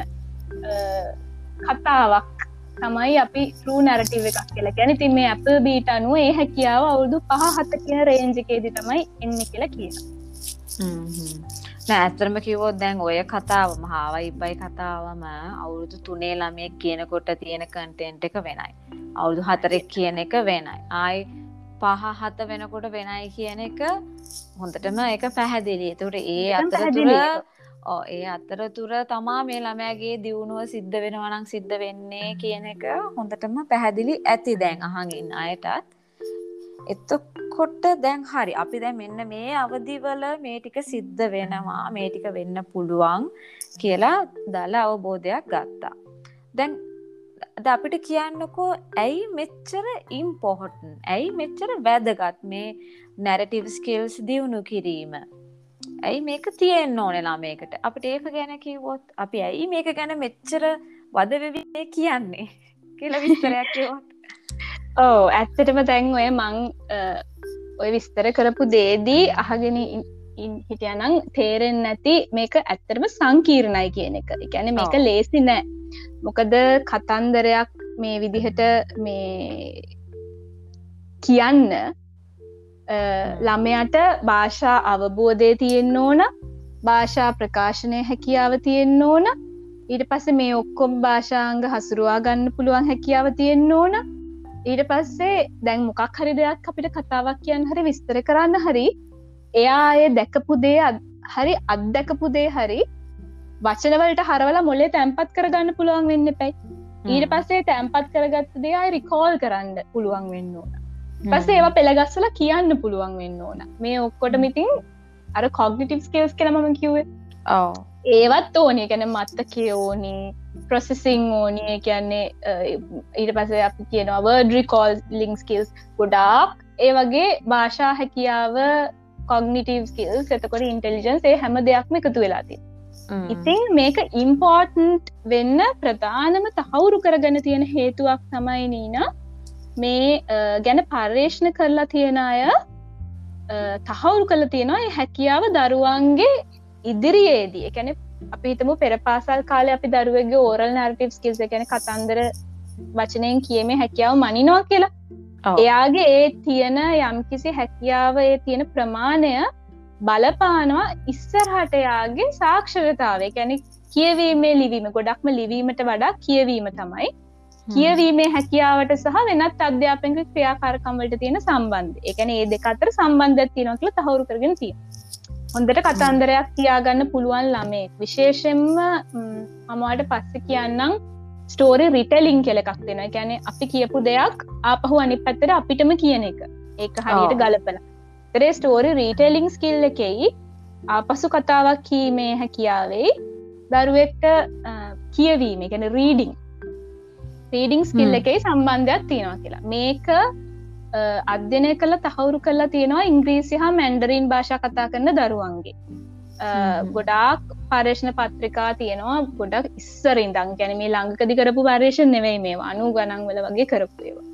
කතාවක් තමයි අපි ටූ නැරටිව එකක් කියලා ගැන තින් මේ අප බීට අනුව ඒ හැකියාව අවුදු පහ හත කියන රේන්ජකේදි තමයි එන්න කියලා කියන ඇතරම කිවෝත් දැන් ඔය කතාව මහාව ඉබ්බයි කතාවම අවුරුදු තුනේ ළමයෙක් කියනකොට තියෙන කන්ටෙන්ට් එක වෙනයි. අවුරුදු හතරෙක් කියන එක වෙනයි. ආයි පහ හත වෙනකොට වෙනයි කියන එක හොඳටම එක පැහැදිලි. එතකට ඒ අතරතුර ඒ අතරතුර තමා මේ ළමෑගේ දියුණුව සිද්ධ වෙනවනං සිද්ධ වෙන්නේ කියන එක හොඳටම පැහැදිලි ඇති දැන් අහඟින් අයටත්. එතකොට දැන් හරි අපි දැන් මෙන්න මේ අවදිවල මේ ටික සිද්ධ වෙනවා මේ ටික වෙන්න පුළුවන් කියලා දල අවබෝධයක් ගත්තා. දැන් ද අපිට කියන්නකෝ ඇයි මෙච්චර ඉම්පොහොටන් ඇයි මෙච්චර වැදගත් මේ නැරටිව් ස්කිල්ස් දියුණු කිරීම? ඇයි මේක තියෙන්න ඕනෙලා මේකට? අපිට ඒක ගැන කිව්වොත් අපි ඇයි මේක ගැන මෙච්චර වදවෙවිේ කියන්නේ කියල විස්තරයක් ඕ ඇත්තටම දැන් ඔය මං ඔය විස්තර කරපු දේදී අහගෙන හිටියනං තේරෙන් නැති මේක ඇත්තරම සංකීර්ණයි කියන එක. ගැන මේක ලේසි නෑ. මොකද කතන්දරයක් මේ විදිහට මේ කියන්න ළමයට භාෂා අවබෝධය තියෙන්න ඕන භාෂා ප්‍රකාශනය හැකියාව තියෙන්න ඕන. ඊට පස්ස මේ ඔක්කොම් භාෂාංග හසුරුවා ගන්න පුළුවන් හැකියාව තියෙන්න ඕන. ඊට පස්සේ දැන් මොකක් හරි දෙයක් අපිට කතාවක් කියන්න හරි විස්තර කරන්න හරි එයා අය දැකපු දේ හරි අත්දැකපු දේ හරි වචනවලට හරවල මොලේ තැන්පත් කරගන්න පුළුවන් වෙන්න පැයි ඊට පස්සේ තැන්පත් කරගත්ත දේ අයි රිකෝල් කරන්න පුළුවන් වෙන්න ඕන පස්සේ ඒවා පෙළගස්සල කියන්න පුළුවන් වෙන්න ඕන. මේ ඔක්කොට මිතින් අර කොග්නිටිව් ස්කේල්ස් කෙනමම කිව්වේ. ඒවත් ඕනේ. ගැන මත්තකය ඕනේ ප්‍රොසෙසිං ඕනේ. කියන්නේ ඊට පස අපි කියනවා වර්ඩ රිකෝල් ලිංක් ස්කිල්ස් ගොඩාක්. ඒ වගේ භාෂා හැකියාව කොගනිටව ස්කිල්ස් එතකොට ඉන්ටෙලිජන්ස් හැම දෙයක්ම එකතු වෙලාති ඉතින් මේක ඉම්පෝර්ටන්ට් වෙන්න ප්‍රධානම තහවුරු කරගන්න තියෙන හේතුවක් තමයි නීන මේ ගැන පර්යේෂණ කරලා තියෙන අය තහවුරු කළ තියෙනවා හැකියාව දරුවන්ගේ ඉදිරියේදී. එකැන අපි හිතමු පෙර පාසල් කාලය අපි දරුවගේ ඕරල් නර්ටව් ස්කිල්ස ගැන කතන්දර වචනයෙන් කියීමේ හැකියාව මනිනවා කියලා. එයාගේ ඒ තියෙන යම්කිසි හැකියාව ඒ තියෙන ප්‍රමාණය බලපානවා ඉස්සරහට යාගේ සාක්ෂරතාවේ ගැන කියවීමේ ලිවීම ගොඩක්ම ලිවීමට වඩා කියවීම තමයි කියවීමේ හැකියාවට සහ වෙනත් අධ්‍යාපක ක්‍රියාකාරකම්වලට තියෙන සම්බන්ධ එකන ඒ දෙක අතර සම්බන්ධ තියෙනව කියල තහවුරු කරගෙන තිය හොඳට කතන්දරයක් තියාගන්න පුළුවන් ළමේ විශේෂෙන්ම මමවාට පස්ස කියන්නම් ස්ටෝරි රිටලිං කෙල එකක් දෙෙන ගැන අපි කියපු දෙයක් ආපහු අනි පැත්තර අපිටම කියන එක. ඒක හරියට ගලපල. තරේ ස්ටෝරි රීටලිං ස්කිල්ල එකෙයි ආපසු කතාවක් කීමේ හැකියාවෙයි දරුවෙක්ට කියවීම. ගැන රීඩිං රීඩිං ස්කිල්ල එකයි සම්බන්ධයක් තියෙනවා කියලා. මේක අධ්‍යනය කළ තහවුරු කරලා තියෙනවා ඉංග්‍රීසි හා මැන්ඩරීන් භාෂා කතා කරන දරුවන්ගේ. ගොඩාක් පර්ේෂණ පත්‍රිකා තියෙනවා ගොඩක් ඉස්සරින්දං ගැන මේ ලංකදි කරපු පර්ේෂණ නෙවෙයි මේ අනු ගනන්වල වගේ කරපුේවා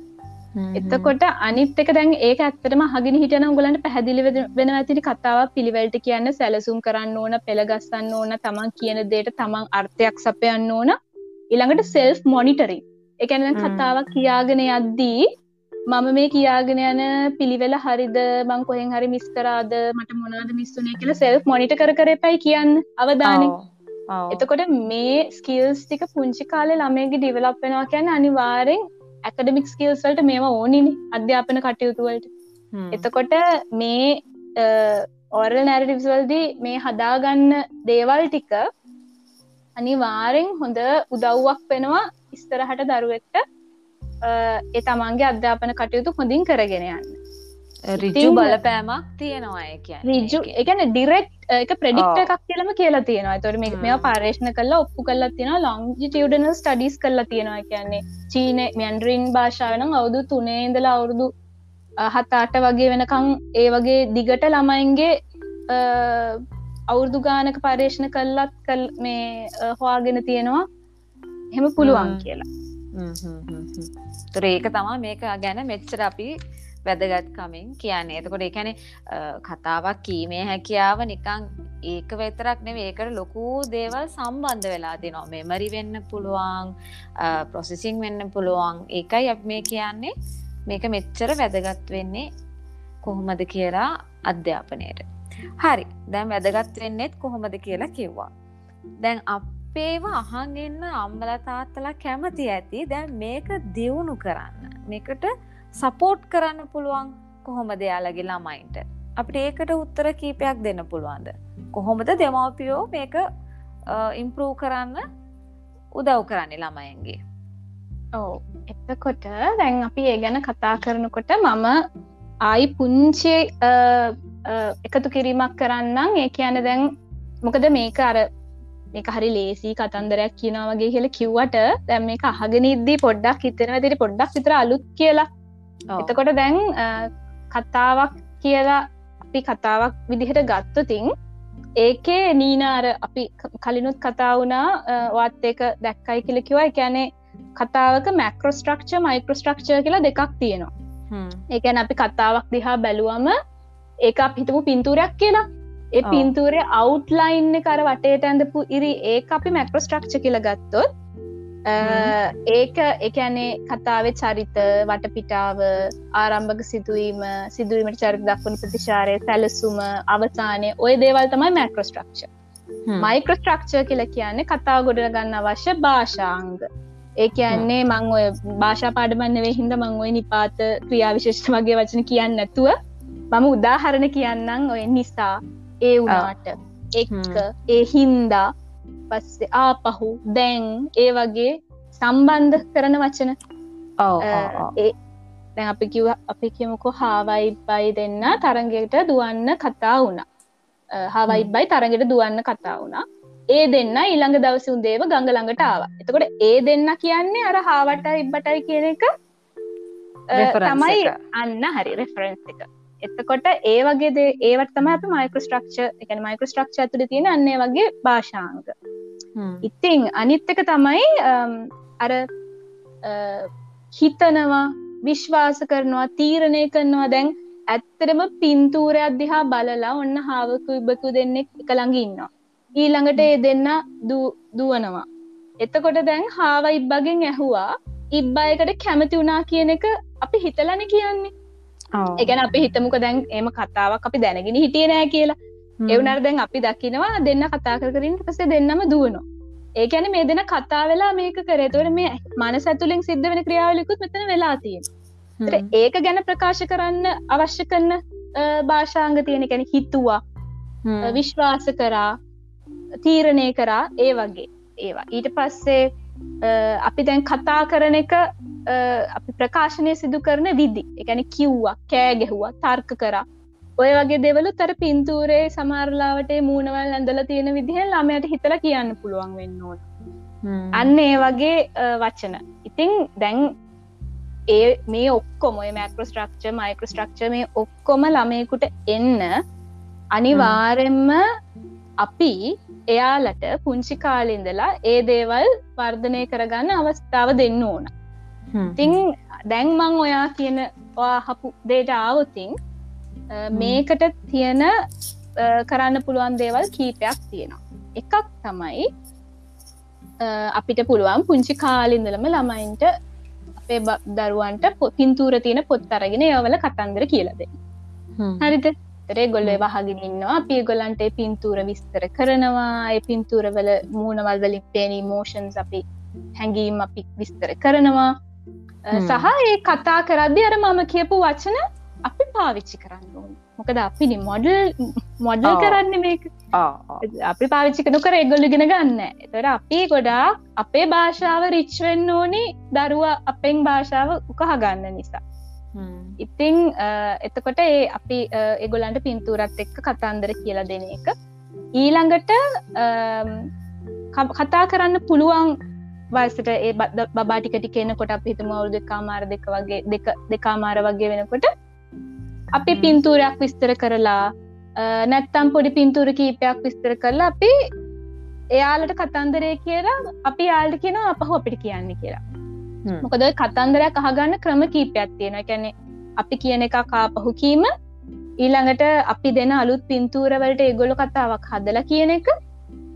එතකොට අනිත් එක දැන් ඒ ඇත්තටම හගෙන හිටන ගොලන්ට පැහදිලි වෙන ඇතිරි කතාවක් පිළිවැල්ට කියන්න සැලසුම් කරන්න ඕන පෙළගස්සන්න ඕන තමන් කියන දේට තමන් අර්ථයක් සපයන්න ඕන. ඉළඟට සෙල්ෆ් මොනිටරි එකන කතාවක් කියාගෙන යද්දී මම මේ කියාගෙන යන පිළිවෙල හරිද? මං කොහෙන් හරි මිස්කරාද මට මොනාද මිස්සුනේ කියල සෙල්ෆ් මොනිට කර කරපයි කියන්න අවධානය එතකොට මේ ස්කිල්ස් ටික පුංචි කාලේ ළමයගේ ඩිවලප් වෙනවා කියන්න අනිවාරෙන් ඇකඩමික් ස්කිල්ස්වලට මේවා ඕනිනි අධ්‍යාපන කටයුතුවලට එතකොට මේ ඔරල් නැරටිවස්වල්දී මේ හදාගන්න දේවල් ටික අනිවාරෙන් හොඳ උදව්වක් වෙනවා ඉස්තරහට දරුවෙක්ට ඒ තමන්ගේ අධ්‍යාපන කටයුතු හොඳින් කරගෙන යන්න. රිජු බලපෑමක් තියෙනවා රිජු එකන ඩිරෙක්් එක ප්‍රඩික්ට එකක් කියලම කියලා තියෙනවා. තොර මේ මෙ පර්ේෂණ කල්ලා ඔප්පු කල්ලා තියෙන ලොංජිටියඩන ස්ටඩිස් කල්ලා තියෙනවා කියන්නේ. චීන මැන්ඩරින් භාෂාවනම් අවුදු තුනේ ඉඳලා අවුරුදු හතාට වගේ වෙනකං ඒ වගේ දිගට ළමයින්ගේ අවුරදු ගානක පර්ේෂණ කල්ලත් කල් මේ හවාගෙන තියෙනවා. හෙම පුළුවන් කියලා. තොර ඒක තමා මේක ගැන මෙච්චර අපි වැදගත්කමින් කියන්නේ. එතකොට එකැන කතාවක් කීමේ හැකියාව නිකං ඒක වෙතරක් නෙව ඒකට ලොකු දේවල් සම්බන්ධ වෙලා තිනවා මෙමරි වෙන්න පුළුවන් ප්‍රොසෙසිං වෙන්න පුළුවන්. ඒකයි අප මේ කියන්නේ. මේක මෙච්චර වැදගත් වෙන්නේ කොහොමද කියලා අධ්‍යාපනයට හරි. දැන් වැදගත් වෙන්නෙත් කොහොමද කියලා කිව්වා. දැන් අපේව අහන් එන්න අම්මල තාත්තලා කැමති ඇති. දැන් මේක දියුණු කරන්න. මේකට සපෝට් කරන්න පුළුවන් කොහොම දෙයාලගේ ළමයින්ට? අපිට ඒකට උත්තර කීපයක් දෙන්න පුළුවන්ද? කොහොමද දෙමවපියෝ මේක ඉම්පරූ කරන්න උදව් කරන්නේ ළමයන්ගේ? ඕ එතකොට දැන් අපි ඒ ගැන කතා කරනකොට මම ආයි පුංචි එකතු කිරීමක් කරන්නම් ඒ කියන දැන් මොකද මේක අර මේක හරි ලේසි කතන්දරයක් කියනවගේ කියල කිව්වට දැම් මේක අහගෙන ඉද්දී පොඩ්ඩක් හිතෙන ඇතිරි පොඩ්ඩක් විතර අලුත් කියලා. එතකොට දැන් කතාවක් කියලා අපි කතාවක් විදිහට ගත්තතින් ඒකේ නීනාර අපි කලිනුත් කතා වුණා වත් ඒක දැක්කයි කියල කිවා එකැනේ කතාවක මැක්‍රෝස්ට්‍රක්ච මයික්‍රෝස්ට්‍රක්චර් කියලා දෙකක් තියෙනවා. ඒකැන අපි කතාවක් දිහා බැලුවම ඒ අප හිතපු පින්තූරයක් කියලා ඒ පින්තූරේ අවුට්ලයින්න කර වටේට ඇඳපු ඉරි ඒ අපි මැක්‍රෝස්ට්‍රක්ච කියල ගත්තොත් ඒක එකනේ කතාවේ චරිත වටපිටාව ආරම්භක සිදුවීම සිදුවීමට චරිත දක්වන ප්‍රතිශාරය සැලසුම අවසානය ඔය දේවල් තමයි මැක්‍රෝස්ට්‍රක්ච මයික්‍රෝස්ට්‍රක්චර් කියල කියන්නේ කතාව ගොඩ ගන්න අවශ්‍ය භාෂාංග. ඒ කියන්නේ මං ඔය භාෂා පාඩමන්නවේ හින්ද මං ඔය නිපාත ක්‍රියාවිශේෂ්ඨ වගේ වචන කියන්න නැතුව මම උදාහරණ කියන්නම් ඔය නිසා. ඒ වුණාට. එක්ක ඒ හින්දා පස්සේ ආපහු දැන් ඒ වගේ සම්බන්ධ කරන වචන. දැන් අපි කිව අපි කියමුකෝ හාවයි බයි දෙන්න තරගයට දුවන්න කතා වුණා. හවයි බයි තරගෙට දුවන්න කතා වුණා. ඒ දෙන්න ඊළඟ දවස උන්දේව ගඟ ළඟට ආව. එතකොට ඒ දෙන්න කියන්නේ අර හාවට ඉබ්බටයි කියන එක තමයි අන්න හරි රෙෆරන්ස් එක එතකොට ඒ වගේ දේ ඒවට තම අප මයිකස්ට්‍රක්ෂ එක මයිකස්ට්‍රක්ෂ ඇතුළ තියෙන අන්නේ වගේ භාෂාංග. ඉතිං අනිත්තක තමයි අර හිතනවා විශ්වාස කරනවා තීරණය කරනවා. දැන් ඇත්තරම පින්තූරය අධ්‍යා බලලා ඔන්න හාවකු ඉබකු දෙන්නෙක් එක ළඟ ඉන්නවා. ඊළඟට ඒ දෙන්න දුවනවා. එතකොට දැන් හාව ඉබ්බගෙන් ඇහුවා ඉබ්බයකට කැමති වුණා කියන එක අපි හිතලන කියන්නේ එකන අපි හිතමුක දැන් එම කතාවක් අපි දැනගෙන හිටිය නෑ කියලා. එවනර දැන් අපි දකිනවා දෙන්න කතා කරකින් පසේ දෙන්නම දුවනවා. ඒකැන මේ දෙන කතා වෙලා මේක කරේතුවට මේ මනස ඇතුලින් සිද්ධ වෙන ක්‍රියාවලිකුත් මෙතන වෙලා තියෙන ඒක ගැන ප්‍රකාශ කරන්න අවශ්‍ය කරන භාෂාංග තියෙන කැන හිතුවා විශ්වාස කරා තීරණය කරා ඒ වගේ. ඒවා. ඊට පස්සේ අපි දැන් කතා කරන එක අපි ප්‍රකාශනය සිදු කරන විදි. එකැන කිව්වා කෑ ගැහුවා තර්ක කරා. ඔය වගේ දෙවලු තර පින්තූරේ සමාරලාවට මූුණවල් ඇඳල තියෙන විදිහ ළමයට හිතල කියන්න පුළුවන් වෙන්න ඕන. අන්න ඒ වගේ වචන. ඉතිං දැන් ඒ මේ ඔක්කොම මැක්‍රෝස්ට්‍රක්ච මයිකෝස්ට්‍රක්ච මේ ඔක්කොම ළමයකුට එන්න අනිවාරෙන්ම අපි එයාලට පුංචි කාලින්දලා ඒ දේවල් වර්ධනය කරගන්න අවස්ථාව දෙන්න ඕන. තිං දැන්මං ඔයා කියන හපු දේට ආවතින් මේකට තියෙන කරන්න පුළුවන් දේවල් කීපයක් තියෙනවා. එකක් තමයි අපිට පුළුවන් පුංචි කාලින්දලම ළමයින්ට අපේ දරුවන්ට පින්තූර තියෙන පොත් අරගෙන යවල කතන්දර කියලද හරිත විස්තරේ ගොල්ලේ වහගෙන ඉන්නවා. අපි ගොලන්ට පින්තූර විස්තර කරනවා. ඒ පින්තූරවල මූුණවල් වලින් පේනී මෝෂන්ස් අපි හැඟීම් අපි විස්තර කරනවා. සහ ඒ කතා කරද්දි අර මම කියපු වචන අපි පාවිච්චි කරන්න ඕන. මොකද අපිනි මොඩල් මොඩල් කරන්න මේක. අපි පාවිච්චි කනු කර එගොල්ලි ගෙන ගන්න එතර අපි ගොඩා අපේ භාෂාව රිච්වෙන්න ඕනි. දරුව අපෙන් භාෂාව උකහගන්න නිසා ඉතිං එතකොට ඒ අපි එගොලන්ට පින්තූරත් එක්ක කතන්දර කියලා දෙන එක. ඊළඟට කතා කරන්න පුළුවන් වයසට ඒ බාටිකටි කියනකොට අප හිතම අවුදු කාමාර දෙක වගේ දෙක දෙකාමාර වගේ වෙනකොට අපි පින්තූරයක් විස්තර කරලා නැත්තම් පොඩි පින්තූර කීපයක් විස්තර කරලා අපි එයාලට කතන්දරය කියලා අපි යාල්ට කියෙන අපහු අපිට කියන්න කියලා මොකද කතන්දරයක් අහගන්න ක්‍රම කීපයක් තියෙන කැනෙ අපි කියන එක කාපහු කීම ඊළඟට අපි දෙන අලුත් පින්තූරවලට ඒගොලො කතාවක් හදලා කියන එක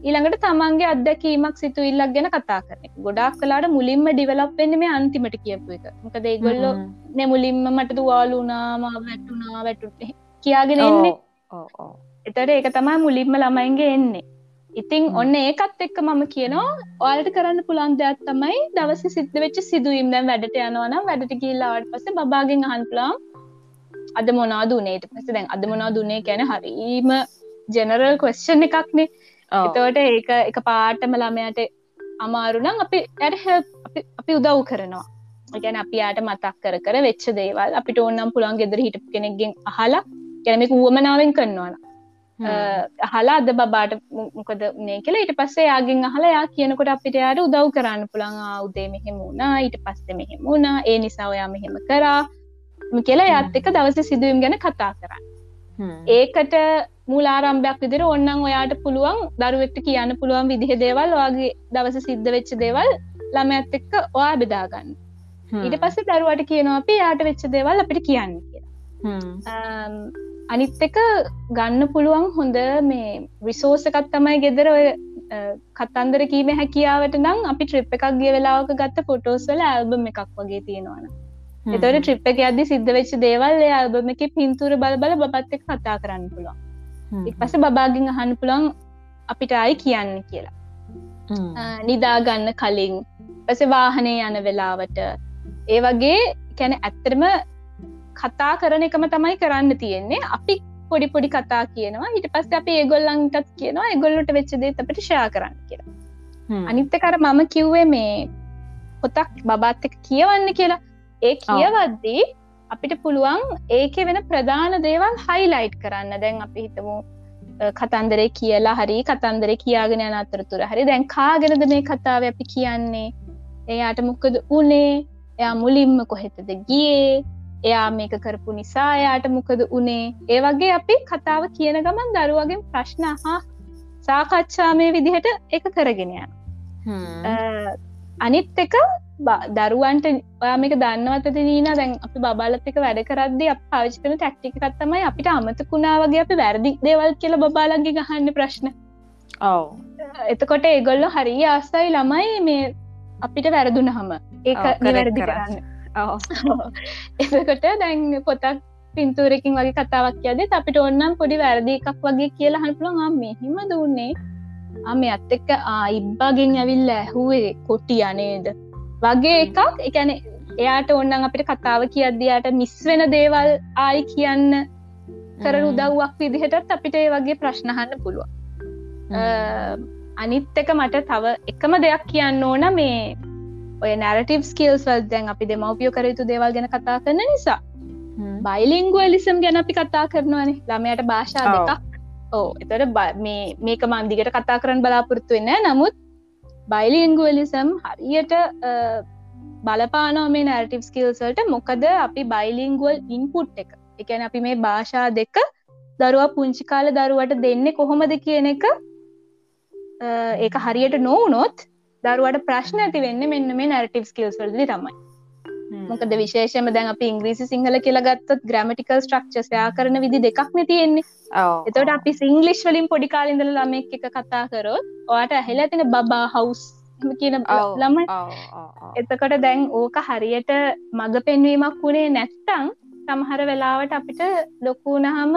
ඊළඟට තමන්ගේ අත්දැකීමක් සිතු ඉල්ලක් ගැන කතා කරන ගොඩක් කලාට මුලින්ම ඩිවලප් වෙන්න මේ අන්තිමට කියපු එක. මොකද ඒගොල්ලො නැමුලින්ම මට තුවාලුනා ම වැටුනා වැටුට කියාගෙන එන්නේ. එතට ඒක තමයි මුලින්ම ළමයින්ගේ එන්නේ ඉතිං. ඔන්න ඒකත් එක්ක මම කියනවා ඔයාලට කරන්න පුළන් දෙයක් තමයි දවස සිද්ධ වෙච්ච සිදුවීම්. දැන් වැඩට යනවනම් වැඩට කියල්ලාවට පස්සේ බාගෙන් අහන්පුලාම් අද මොනා දුනේට පස දැන් අද මොනා දුන්නේ ගැන හරීම ජෙනරල් කොස්්ෂන් එකක්නේ. එතවට ඒක එක පාටම ළමයට අමාරුනම් අපි ඇට හෙල් අපි උදව් කරනවා. ගැන අපි යාට මතක් කර කර වෙච්ච දේවල් අපිට ඕන්නම් පුළන් ගෙදර හිට කෙනෙක්ගෙන් අහලා ගැනමෙක වුවමනාවෙන් කරනවාන අහලා අද බාට මොකද නේ කියලා. ඊට පස්සේ යාගෙන් අහලා යා කියනකොට අපිට යාට උදව් කරන්න පුළන් උදේ මෙහෙම වුණා. ඊට පස්සේ මෙහෙම වුණා. ඒ නිසා ඔයා මෙහෙම කරා ම කියලා යත් එක දවස සිදුවම් ගැන කතා කරන්න. ඒකට මූලාරම්භයක් විදිර ඔන්නන් ඔයාට පුළුවන් දරුවෙක්ට කියන්න පුළුවන් විදිහ දේවල් ඔයාගේ දවස සිද්ධ වෙච්ච දේවල් ළමඇත් එක්ක ඔයා බෙදාගන්න හ්ම්. ඊට පස්සේ දරුවට කියනවා අපි යාට වෙච්ච දේවල් අපිට කියන්න කියලා අනිත් එක ගන්න පුළුවන් හොඳ මේ විසෝසකත් තමයි ගෙදර ඔය කතන්දර කීම හැකියාවට නම් අපි ට්‍රිප් එකක් ගිය වෙලාවක ගත්ත ෆොටෝස්වල ඇල්බම් එකක් වගේ තියෙනවාන. එතවට ට්‍රිප් එක අද සිද්ධ වෙච්ච දේවල් ඇල්බම එක පින්තුර බල බල බත් එක් කතා කරන්න පුළුවන්. පස බාගින් අහන්න පුළන් අපිට අයි කියන්න කියලා. නිදාගන්න කලින්. පස වාහනය යන වෙලාවට. ඒ වගේ කැන ඇත්තරම කතා කරන එකම තමයි කරන්න තියෙන්නේ. අපි පොඩි පොඩි කතා කියනවා. හිට පස්ස අපි ඒගොල්ලන්ටත් කියනවා එගොල්ලට වෙච්චදේ අපට ෂයා කරන්න කියලා. හ්ම්. අනිත්තකර මම කිව්වේ මේ පොතක් බබත් එක කියවන්න කියලා. ඒ කියවද්දී අපිට පුළුවන් ඒක වෙන ප්‍රධාන දේවල් හයිලයිට් කරන්න. දැන් අපි හිතමු කතන්දරේ කියලා හරි කතන්දර කියාගෙන යන අතරතුර හරි. දැන් කාගෙනද මේ කතාව අපි කියන්නේ? එයාට මොකද උනේ? එයා මුලින්ම කොහෙතද ගියේ එයා මේක කරපු නිසා එයාට මොකද උනේ ඒ වගේ අපි කතාව කියන ගමන් දරුවගෙන් ප්‍රශ්න හා සාකච්ඡා මේ විදිහට එක කරගෙන යන හ්ම්. අ, අනිත් එක දරුවන්ට ඔයා මේක දන්නවතද නීන දැන් අපි බාලත් එක වැඩ කරද්දි අප පාවිච් කන ටැක්ටික තමයි අපිට අමතකුණා වගේ අපි වැරදි දේවල් කියල බාලන්ගේ ගහන්න ප්‍රශ්න ඔව්. එතකොට ඒගොල්ල හරි ආසයි ළමයි මේ අපිට වැරදුන හම correct නිවැරදි කරන්න. එතකොට දැන් පොතක් පින්තුරකින් වගේ කතාවක් කියද අපිට ඔන්නම් පොඩි වැරදි එකක් වගේ කියලා හල්පුළන් ආ මෙහිම දුන්නේ. ආ මේ අත් එක්ක ආයිබ්බාගෙන් ඇවිල්ල ඇහුවේ කොටි අනේද වගේ එකක්. එකන එයාට ඔන්නන් අපිට කතාව කියද්දියට මිස් වෙන දේවල් ආයි කියන්න කර. උදව්වක් විදිහටත් අපිට ඒ වගේ ප්‍රශ්නහන්න පුළුවන්. අනිත් එක මට තව එකම දෙයක් කියන්න ඕන. මේ ඔය නැරටව ස්කල්ස් වල් දැන් අපි දෙමවපියෝ කරයුතු දේවල් ගැන කතා කරන නිසා. බයිලිංගුවලිසම් ගැන අපි කතා කරනවානේ. ළමයට භාෂා. දෙකක්. ඕ එතට මේක මන්දිගට කතා කරන්න බලාපොරත්තු වෙන්න නමුත් බයිලිංගුවලිසම් හරියට බලපානෝ මේ නැරටිව් ස්කිල්සල්ට මොකද අපි බයිලිංගුවල් ඉන්පුට් එක. එකන අපි මේ භාෂා දෙක දරුවා පුංචි කාල දරුවට දෙන්න කොහොමද කියන එක ඒක හරියට නොවනොත් දරුවට ප්‍රශ්න ඇති වෙන්න මෙන්න මේ නැරටිව් ස්කිල්ස් වලදි තමයි. මොකද විශේෂම දැන් අපි ඉංග්‍රීසි සිංහල කියලගත්තත් ග්‍රමටිකල් ස්ට්‍රක්චස්යා කරන විදි දෙකක් තියෙන්නේ. එතවට අපි සිංගලිෂ් වලින් පොඩි කාලින්දල ළමෙක් එක කතා කරොත් ඔයාට ඇහෙල තින බබා හවස් කියන. ඔව්. එතකොට දැන් ඕක හරියට මඟ පෙන්වීමක් වුණේ නැත්තං සමහර වෙලාවට අපිට ලොකුනහම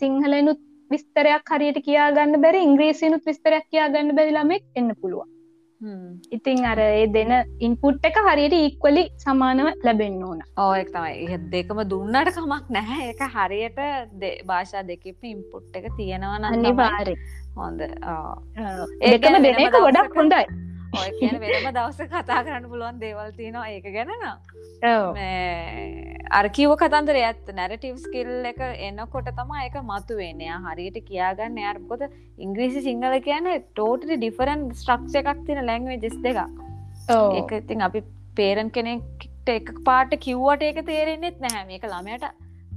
සිංහලනුත් විස්තරයක් හරියට කියාගන්න බැරි ඉංග්‍රීසිනුත් විස්තරයක් කියාගන්න බැරි ළමෙක් එන්න පුළුවන් ඉතින් අර ඒ දෙන ඉන්පුට් එක හරියට ඉක්වලි සමානව ලැබෙන්න ඕන. ඕ එක තමයි. දෙකම දුන්නට කමක් නැහැ. එක හරියට භාෂා දෙකෙම ඉම්පුට් එක තියෙනවන අනිවාරය හොඳ. ගැන දෙන එක ගොඩක් හොඳයි ඔය කියන වෙනම දවස කතා කරන්න පුළුවන් දේවල් තියෙනවා. ඒක ගැනන ඔව්. අරකිව කතන්දර ඇත් නැරටව් ස්කිල් එක එන්නකොට තමා එක මතු වෙනයා හරියට කියයාගන්න යාර්කොත ඉංග්‍රීසි සිංහල කියන ටෝටලි ඩිෆරන් ස්ට්‍රක්ෂ එකක් තින ලැංවේ ජෙස් දෙක. එක ඉතින් අපි පේරන් කෙනෙක්ට එක පාට කිව්වට ඒක තේරෙන්නෙත් නැහැ. මේක ළමයට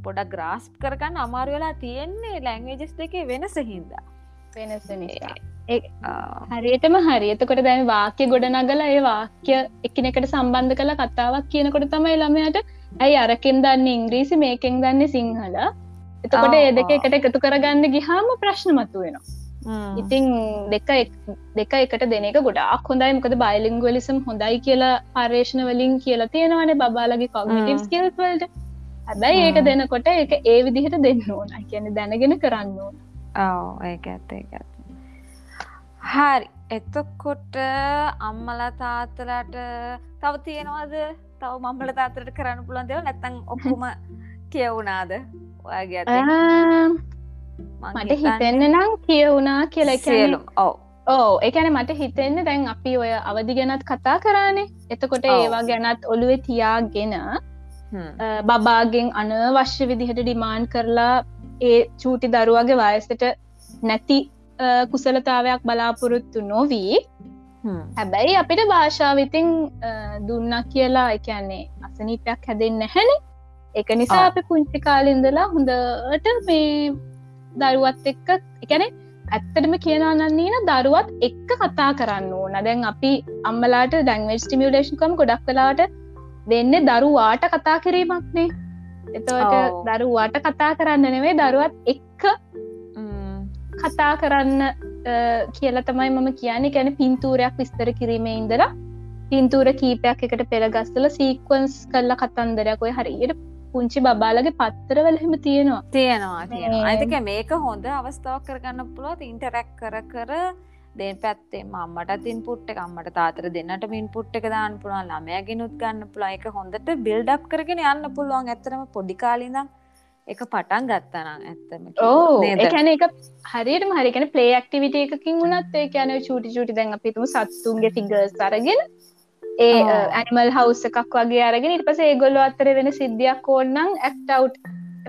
පොඩක් ග්‍රාස්් කරගන්න අමාරු වෙලා තියෙන්නේ ලැංවේජස් දෙකේ වෙනස හින්දා. වෙනස නිසා හරියටම හරි එතකොට දැන් වාක්‍ය ගොඩ නගල ඒ වාක්‍ය එකිනෙකට සම්බන්ධ කළ කතාවක් කියනකොට තමයි ළමයට ඇයි අරකින් දන්න ඉංග්‍රීසි මේකෙන් දන්න සිංහල එතකොට ඒ දෙක. එකට එකතු කරගන්න ගිහාම ප්‍රශ්න මතු වෙනවා. ඉතිං දෙක දෙක එකට දෙනක ගොඩක් හොඳයි මොකද බයිලිංගවලිසම් හොඳයි කියලා පර්ේෂණ වලින් කියලා තියෙනවනේ බාලගේ කොගනටව හ්ම්. ස්කල්වල්ට හැබැයි ඒක. දෙනකොට ඒක ඒ විදිහට දෙන්න ඕන කියන දැනගෙන කරන්න ඕන ඔව ඒක ඇත්ත ඇත්ත. හරි. එතකොට අම්මලා තාත්තලට තව තියෙනවාද? තව මම්මල තාතරට කරන්න පුළන් දෙව නැත්තං ඔක්කොම කියවුනාද ඔයාගේ මට හිතන්නේ නම් කියවුණා කියලා සියලුම. ඔව්. ඕ එකන මට හිතෙන්න දැන් අපි ඔය අවදි ගැනත් කතා කරානේ. එතකොට. ඒවා ගැනත් ඔළුවේ තියාගෙන බබාගෙන් අනවශ්‍ය විදිහට ඩිමාන්් කරලා ඒ චූටි දරුවගේ වයසට නැති කුසලතාවයක් බලාපොරොත්තු නොවී. හැබැයි අපිට භාෂාවිතින් දුන්න කියලා එකන්නේ අසනීපයක් හැදෙන් නැහැනේ එක නිසා. අපි පුංචි කාලින්දලා හොඳට මේ දරුවත් එක්ක එකන ඇත්තටම කියනන්නන්නේන දරුවත් එක්ක කතා කරන්න ඕන දැන් අපි අම්මලාට ඩැන්වේජ් ටිමියලේෂන්කම ගොඩක් කලාට දෙන්න දරුවාට කතා කිරීමක්නේ එතවට ඔව්. දරුවාට කතා කරන්න නෙවේ දරුවත් එක්ක කතා කරන්න කියලා තමයි මම කියන්නේ. ගැන පින්තූරයක් විස්තර කිරීම ඉඳලා පින්තූර කීපයක් එකට පෙළගස්සල සීක්වන්ස් කරලා කතන්දරයක් ඔය හරියට පුංචි බබාලගේ පත්තරවල හෙම තියෙනවා. තියෙනවා තියෙනවා. අයිතක මේක හොඳ අවස්ථාවක් කරගන්න පුළුවත් ඉන්ටරැක් කර කර දෙ පැත්තේ මම්මට තින් පුට්ට අම්මට තාතර දෙන්නට මින් පුට්ට එක දාන්න පුළුවන්. ළමයගෙනුත් ගන්න පුළුවන්. එක හොඳට බිල්ඩප් කරගෙන යන්න පුළුවන්. ඇතරම පොඩිකාලිදම් එක පටන් ගත්තනම් ඇත්තම ඕ? එකන එක හරියට හරිකන පලේ ක්ටිවිට එකකින් වුණත් ඒ කියන චුටි චුටි දැන් අපිතුම සත්තුන්ගේ ෆිගර්ස් අරගෙන ඒ. ඇනිමල් හවස් එකක් වගේ අරගෙන ඉට පස ඒගොල්ල අත්තර වෙන සිද්ධියක් ඕන්නම් ඇක්ටව්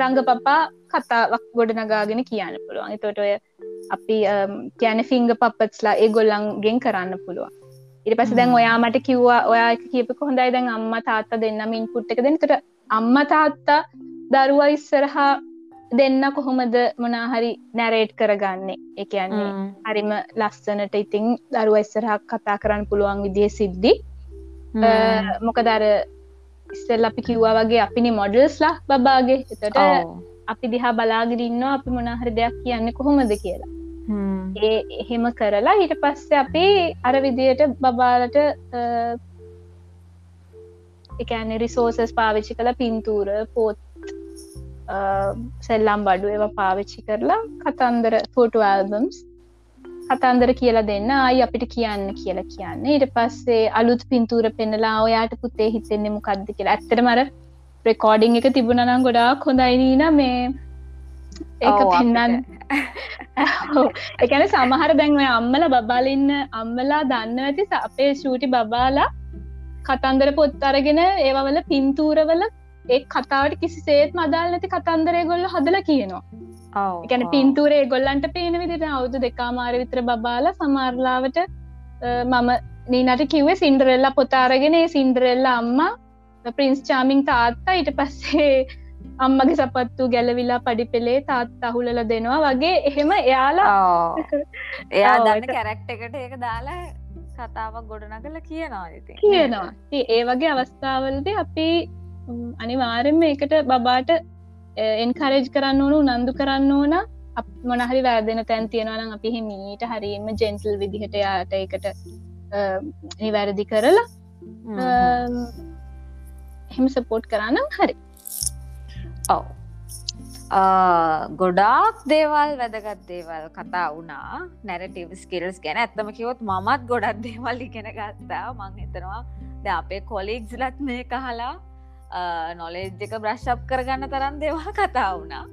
රංග පපා කතාවක් ගොඩ නගාගෙන කියන්න පුළුවන් තොට ඔය අපි කියන ෆිංග පපත්ස්ලා ඒ ගොල්ලන්ගෙන් කරන්න පුළුවන් ඉට පස දැන්. ඔයා මට කිව්වා ඔයා එක කියපක හොඳයි දැන් අම්ම තාත්තා දෙන්නම ඉන්පුට් එක දෙන්නට අම්ම තාත්තා දරුවා ඉස්සරහා දෙන්න කොහොමද මොනාහරි නැරේට් කරගන්නේ? එකයන්නේ හරිම ලස්සනට ඉතිං දරුව ඉස්සරහක් කතා කරන්න පුළුවන් විදිහ සිද්ධි. මොක දර ඉස්සල් අපි කිව්වා වගේ අපිනි මොඩල්ස්ලා බබාගේ. එතට අපි දිහා බලාගිරින්න අපි මොනාහරි දෙයක් කියන්න කොහොමද කියලා. ඒ එහෙම කරලා ඊට පස්සේ අපි අර විදියට බබාලට එකන රිසෝසස් පාවිච්චි කළ පින්තූර පෝත් සෙල්ලම් බඩු ඒව පාවිච්චි කරලා කතන්දර ෆෝටු ඇල්බම්ස් කතන්දර කියලා දෙන්න අයි අපිට කියන්න කියලා කියන්න. ඊට පස්සේ අලුත් පින්තූර පෙන්නලා ඔයාට පුතේ හිතෙන්නේ මොකක්ද කියලා. ඇත්තට මර රෙකෝඩිං එක තිබුණනම් ගොඩාක් හොඳයිනීන මේ. ඒක පෙන්නන්න. එකන සමහර දැන්ව අම්මල බබාලඉන්න අම්මලා දන්න ඇති අපේ ශූටි බබාලා කතන්දර පොත් අරගෙන ඒවවල පින්තූරවල ඒ කතාවට කිසි සේත් මදාල් නැති කතන්දරය ගොල්ල හදල කියනවා. එකැන පින්තූරේ ගොල්ලන්ට පේන විදිට අවුදු දෙකාමාර විතර බබාල සමාර්ලාවට මම නීනට කිව්වේ සින්ඩරෙල්ල පොතාරගෙන සින්ඩරෙල්ල අම්මා ප්‍රින්ස් චාමිං තාත්තා ඊට පස්සේ අම්මගේ සපත්තු ගැලවිලා පඩි පෙළේ තාත් අහුලල දෙනවා වගේ එහෙම එයාලා එයා දන්න කැරක්ට එකට ඒක දාලා කතාවක් ගොඩනගල කියනවා කියනවා. ඒ වගේ අවස්ථාවලද අපි උම්, අනිවාරෙන්ම එකට බබාට එන්කරේජ් කරන්න ඕනු නන්දු කරන්න ඕන. මොනහරි වැරදෙන තැන් තියෙනවනම් අපි හිමීට හරිම ජෙන්ටල් විදිහට යාට එකට නිවැරදි කරලා එහෙම සපෝට් කරන්නම් හරි. ඔව්. ගොඩාක් දේවල් වැදගත් දේවල් කතා වුණා. නැරටිව් ස්කිල්ස් ගැන. ඇත්තම කිවොත් මමත් ගොඩක් දේවල් ඉගෙන ගත්තා. මං හිතනවා ද අපේ කොලික්ස්ලත් මේ කහලා නොලෙජ් එක බ්‍රශ්ප් කරගන්න තරන් දේවල් කතා වුණා.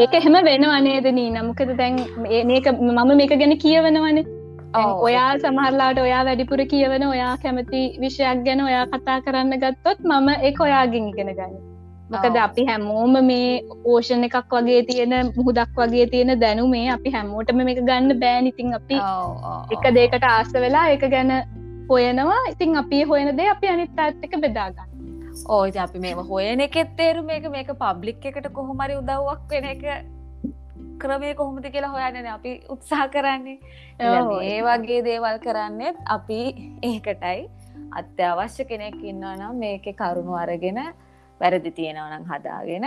ඒක එහෙම වෙන අනේදනී නමුකද දැන් මේ- මේක මම මේක ගැන කියවනවනේ. දැන් ඔයා සමහරලාට ඔයා වැඩිපුර කියවන ඔයා කැමති විෂයක් ගැන ඔයා කතා කරන්න ගත්තොත් මම ඒ ඔයාගෙන් ඉගෙන ගන්න මොකද. අපි හැමෝම මේ ඕෂණ එකක් වගේ තියෙන මුහුදක් වගේ තියෙන දැනුමේ අපි හැමෝටම මේක ගන්න බෑනිතින් අපි ඔව්, ඔව්, එක. දේකට ආස වෙලා එක ගැන හොයනවා. ඉතින් අපි හොයන දේ අපි අනිත් ඇත්තක බෙදාගන්න ඕ ඉතින් අපි මේ හොයන එකෙත් තේරු මේක මේක පබ්ලික් එකට කොහොමරි උදව්වක් වෙන එක ක්‍රමය කොහොමද කියලා හොයන්න අපි උත්සා කරන්නේ. ඒ වගේ දේවල් කරන්නෙත් අපි ඒකටයි අත්‍යවශ්‍ය කෙනෙක් ඉන්නවා නම් මේක කරුණු අරගෙන වැරදි තියෙනවනම් හදාගෙන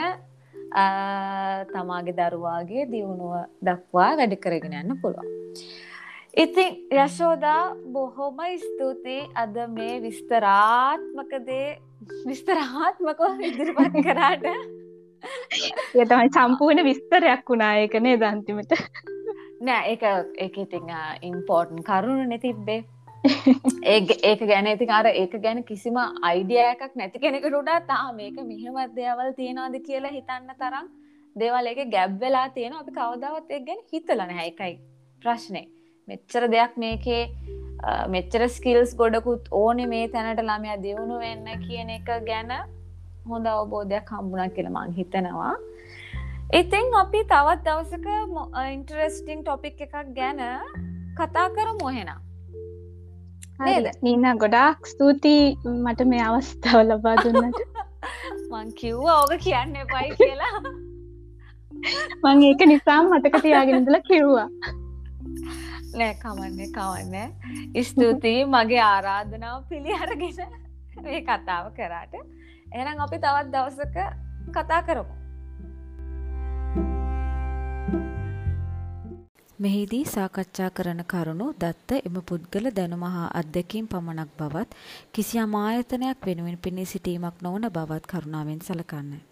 තමාගේ දරුවාගේ දියුණුව දක්වා වැඩි කරගෙන යන්න පුළුවන්. ඉතින් යශෝදා බොහොම ස්තුතියි අද මේ විස්තරාත්මකදේ විස්තරාත්මකව ඉදිරිපත් කරාට. ඒ තමයි සම්පූර්ණ විස්තරයක් වුණා ඒක නේද අන්තිමට? නෑ ඒක ඒක ඉතිං ඉම්පෝර්ටන් කරුණු නැතිබ්බේ ඒක ගැන ඉතින් අර ඒක ගැන කිසිම අයිඩියයකක් නැති කෙනෙකට උඩා තා මේක මෙහෙමත් දේවල් තියෙනවාද කියලා හිතන්න තරම් දේවල් එක ගැබ් වෙලා තියෙන අපි කවදාවත් එක් ගැන හිතලන හැකයි ප්‍රශ්නය මෙච්චර දෙයක් මේකේ මෙච්චර ස්කිල්ස් ගොඩකුත් ඕනෙ මේ තැනට ළමයා දියුණු වෙන්න කියන එක ගැන හොඳ අවබෝධයක් හම්බුණක් කියල මං හිතනවා. ඉතිං අපි තවත් දවසක ඉන්ටරෙස්ටිං ටොපික් එකක් ගැන කතා කර මොහෙනා නීන ගොඩාක් ස්තුතියි මට මේ අවස්ථාව ලබා දුන්නට. මං කිව්ව ඕක කියන්න එපයි කියලා. මං ඒක නිසාම් මතක තියාගෙනදල කිව්වා නෑ කමන්න කවන්න ස්තුතියි. මගේ ආරාධනාව පිළි අරගෙන මේ කතාව කරාට. එනම් අපි තවත් දවසක කතා කරමු. මෙහිදී සාකච්ඡා කරන කරුණු දත්ත එම පුද්ගල දැනුම හා අත්දැකීම් පමණක් බවත් කිසියම් ආයතනයක් වෙනුවෙන් පෙනී සිටීමක් නොවන බවත් කරුණාවෙන් සලකන්න.